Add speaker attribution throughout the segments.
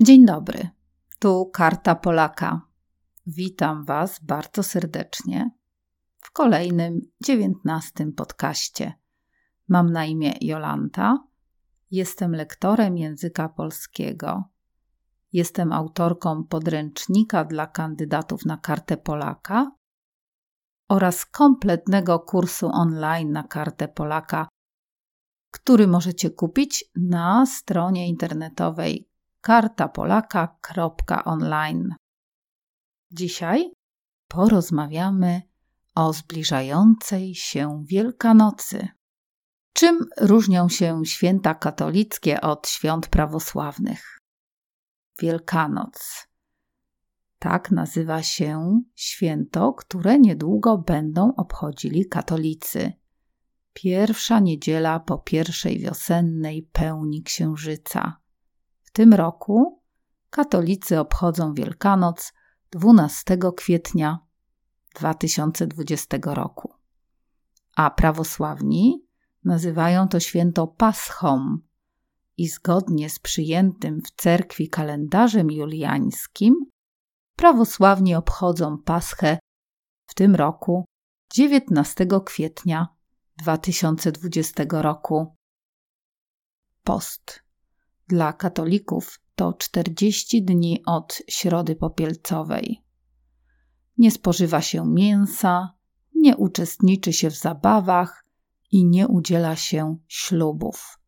Speaker 1: Dzień dobry, tu Karta Polaka. Witam Was bardzo serdecznie w kolejnym dziewiętnastym podcaście. Mam na imię Jolanta, jestem lektorem języka polskiego, jestem autorką podręcznika dla kandydatów na Kartę Polaka oraz kompletnego kursu online na Kartę Polaka, który możecie kupić na stronie internetowej kartapolaka.online. Dzisiaj porozmawiamy o zbliżającej się Wielkanocy. Czym różnią się święta katolickie od świąt prawosławnych? Wielkanoc. Tak nazywa się święto, które niedługo będą obchodzili katolicy. Pierwsza niedziela po pierwszej wiosennej pełni księżyca. Tym roku katolicy obchodzą Wielkanoc 12 kwietnia 2020 roku, a prawosławni nazywają to święto Paschą i zgodnie z przyjętym w cerkwi kalendarzem juliańskim prawosławni obchodzą Paschę w tym roku 19 kwietnia 2020 roku. Post dla katolików to 40 dni od środy popielcowej. Nie spożywa się mięsa, nie uczestniczy się w zabawach i nie udziela się ślubów.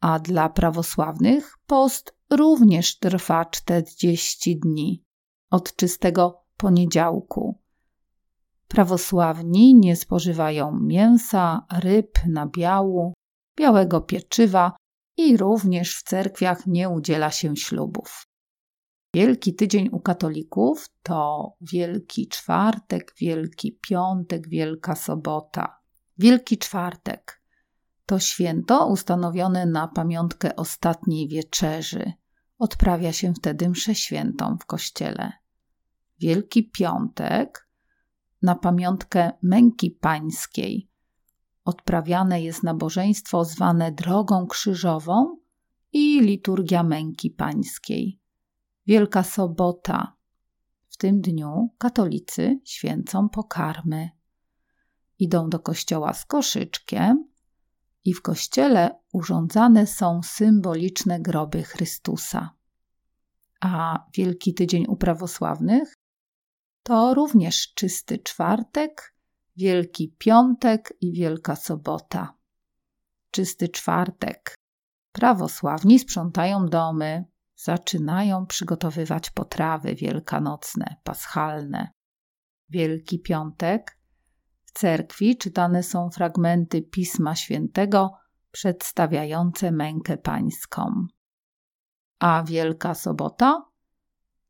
Speaker 1: A dla prawosławnych post również trwa 40 dni od czystego poniedziałku. Prawosławni nie spożywają mięsa, ryb, nabiału, białego pieczywa i również w cerkwiach nie udziela się ślubów. Wielki Tydzień u katolików to Wielki Czwartek, Wielki Piątek, Wielka Sobota. Wielki Czwartek to święto ustanowione na pamiątkę ostatniej wieczerzy. Odprawia się wtedy mszę świętą w kościele. Wielki Piątek na pamiątkę męki pańskiej odprawiane jest nabożeństwo zwane drogą krzyżową i liturgia męki pańskiej. Wielka Sobota. W tym dniu katolicy święcą pokarmy. Idą do kościoła z koszyczkiem i w kościele urządzane są symboliczne groby Chrystusa. A Wielki Tydzień u prawosławnych to również czysty czwartek Wielki Piątek i Wielka Sobota. Czysty czwartek. Prawosławni sprzątają domy, zaczynają przygotowywać potrawy wielkanocne, paschalne. Wielki Piątek. W cerkwi czytane są fragmenty Pisma Świętego przedstawiające mękę pańską. A Wielka Sobota?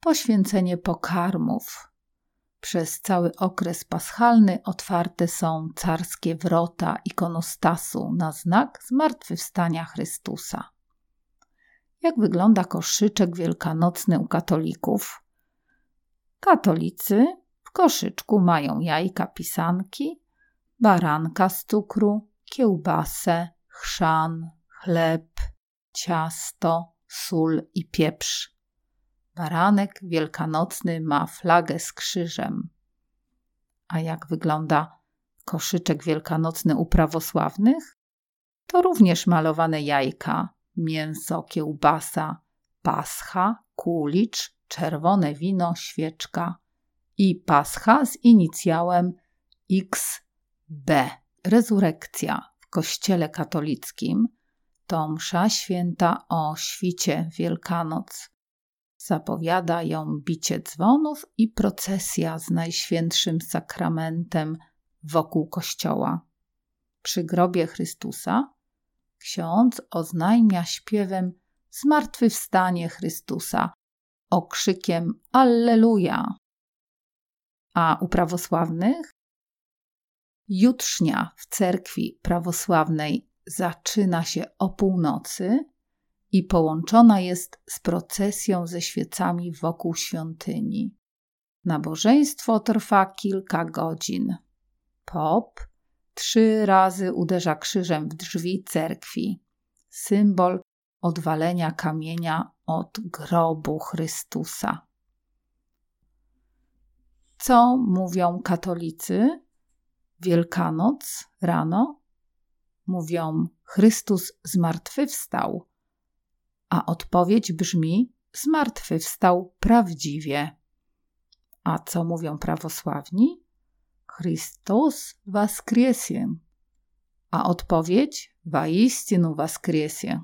Speaker 1: Poświęcenie pokarmów, przez cały okres paschalny otwarte są carskie wrota ikonostasu na znak zmartwychwstania Chrystusa. Jak wygląda koszyczek wielkanocny u katolików? Katolicy w koszyczku mają jajka pisanki, baranka z cukru, kiełbasę, chrzan, chleb, ciasto, sól i pieprz. Baranek wielkanocny ma flagę z krzyżem. A jak wygląda koszyczek wielkanocny u prawosławnych? To również malowane jajka, mięso, kiełbasa, pascha, kulicz, czerwone wino, świeczka i pascha z inicjałem XB. Rezurekcja w kościele katolickim to msza święta o świcie Wielkanoc Zapowiada ją bicie dzwonów i procesja z Najświętszym Sakramentem wokół kościoła. Przy grobie Chrystusa ksiądz oznajmia śpiewem zmartwychwstanie Chrystusa, okrzykiem Alleluja. A u prawosławnych jutrznia w cerkwi prawosławnej zaczyna się o północy i połączona jest z procesją ze świecami wokół świątyni. Nabożeństwo trwa kilka godzin. Pop trzy razy uderza krzyżem w drzwi cerkwi, symbol odwalenia kamienia od grobu Chrystusa. Co mówią katolicy? Wielkanoc rano mówią: Chrystus zmartwychwstał, a odpowiedź brzmi: Zmartwychwstał prawdziwie. A co mówią prawosławni? Chrystus воскресе. A odpowiedź: Воистину воскресе.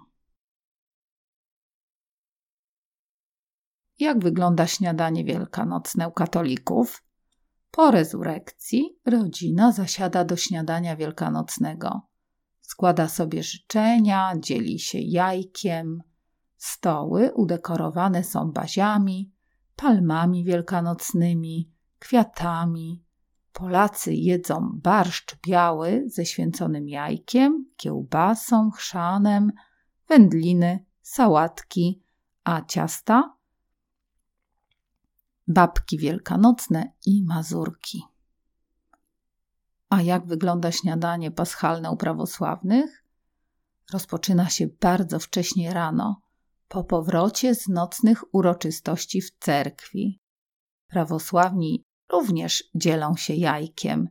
Speaker 1: Jak wygląda śniadanie wielkanocne u katolików? Po rezurekcji rodzina zasiada do śniadania wielkanocnego. Składa sobie życzenia, dzieli się jajkiem. Stoły udekorowane są baziami, palmami wielkanocnymi, kwiatami. Polacy jedzą barszcz biały ze święconym jajkiem, kiełbasą, chrzanem, wędliny, sałatki, a ciasta babki wielkanocne i mazurki. A jak wygląda śniadanie paschalne u prawosławnych? Rozpoczyna się bardzo wcześnie rano, po powrocie z nocnych uroczystości w cerkwi. Prawosławni również dzielą się jajkiem.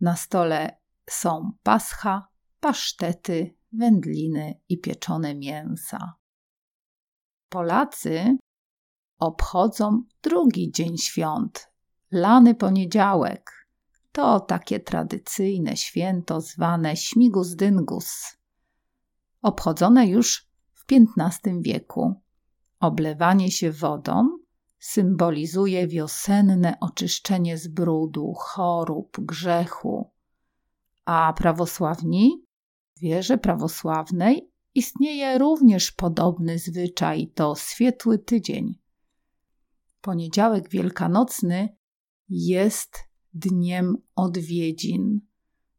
Speaker 1: Na stole są pascha, pasztety, wędliny i pieczone mięsa. Polacy obchodzą drugi dzień świąt, lany poniedziałek. To takie tradycyjne święto zwane Śmigus Dyngus, obchodzone już w XV wieku. Oblewanie się wodą symbolizuje wiosenne oczyszczenie z brudu, chorób, grzechu. A prawosławni, w wierze prawosławnej, istnieje również podobny zwyczaj to świetły tydzień. Poniedziałek Wielkanocny jest dniem odwiedzin.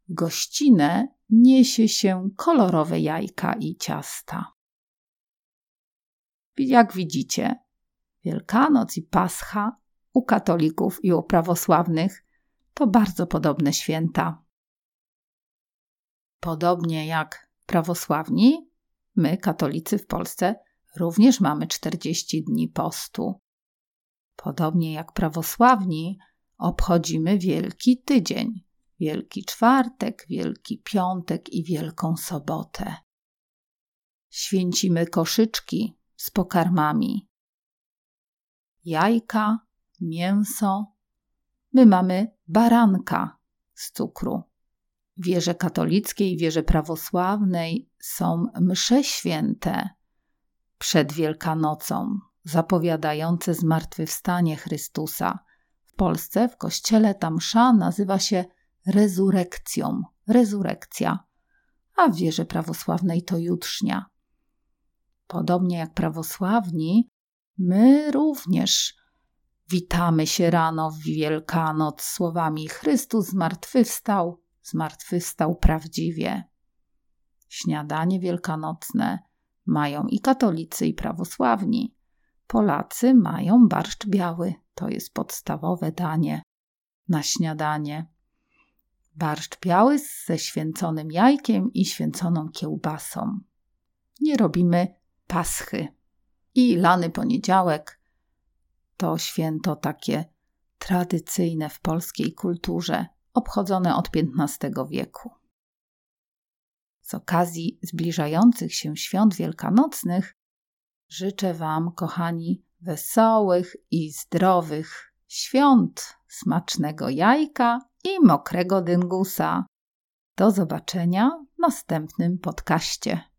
Speaker 1: W gościnę niesie się kolorowe jajka i ciasta. Jak widzicie, Wielkanoc i Pascha u katolików i u prawosławnych to bardzo podobne święta. Podobnie jak prawosławni, my, katolicy w Polsce, również mamy 40 dni postu. Podobnie jak prawosławni, obchodzimy Wielki Tydzień, Wielki Czwartek, Wielki Piątek i Wielką Sobotę. Święcimy koszyczki z pokarmami. Jajka, mięso. My mamy baranka z cukru. W wierze katolickiej wierze prawosławnej są msze święte przed Wielkanocą, zapowiadające zmartwychwstanie Chrystusa. W Polsce w kościele ta msza nazywa się rezurekcją, rezurekcja, a w wierze prawosławnej to jutrznia. Podobnie jak prawosławni, my również witamy się rano w Wielkanoc słowami Chrystus zmartwychwstał, zmartwychwstał prawdziwie. Śniadanie wielkanocne mają i katolicy, i prawosławni. Polacy mają barszcz biały, to jest podstawowe danie na śniadanie. Barszcz biały ze święconym jajkiem i święconą kiełbasą. Nie robimy paschy. I lany poniedziałek to święto takie tradycyjne w polskiej kulturze, obchodzone od XV wieku. Z okazji zbliżających się świąt wielkanocnych życzę Wam, kochani, wesołych i zdrowych świąt, smacznego jajka i mokrego dyngusa. Do zobaczenia w następnym podcaście.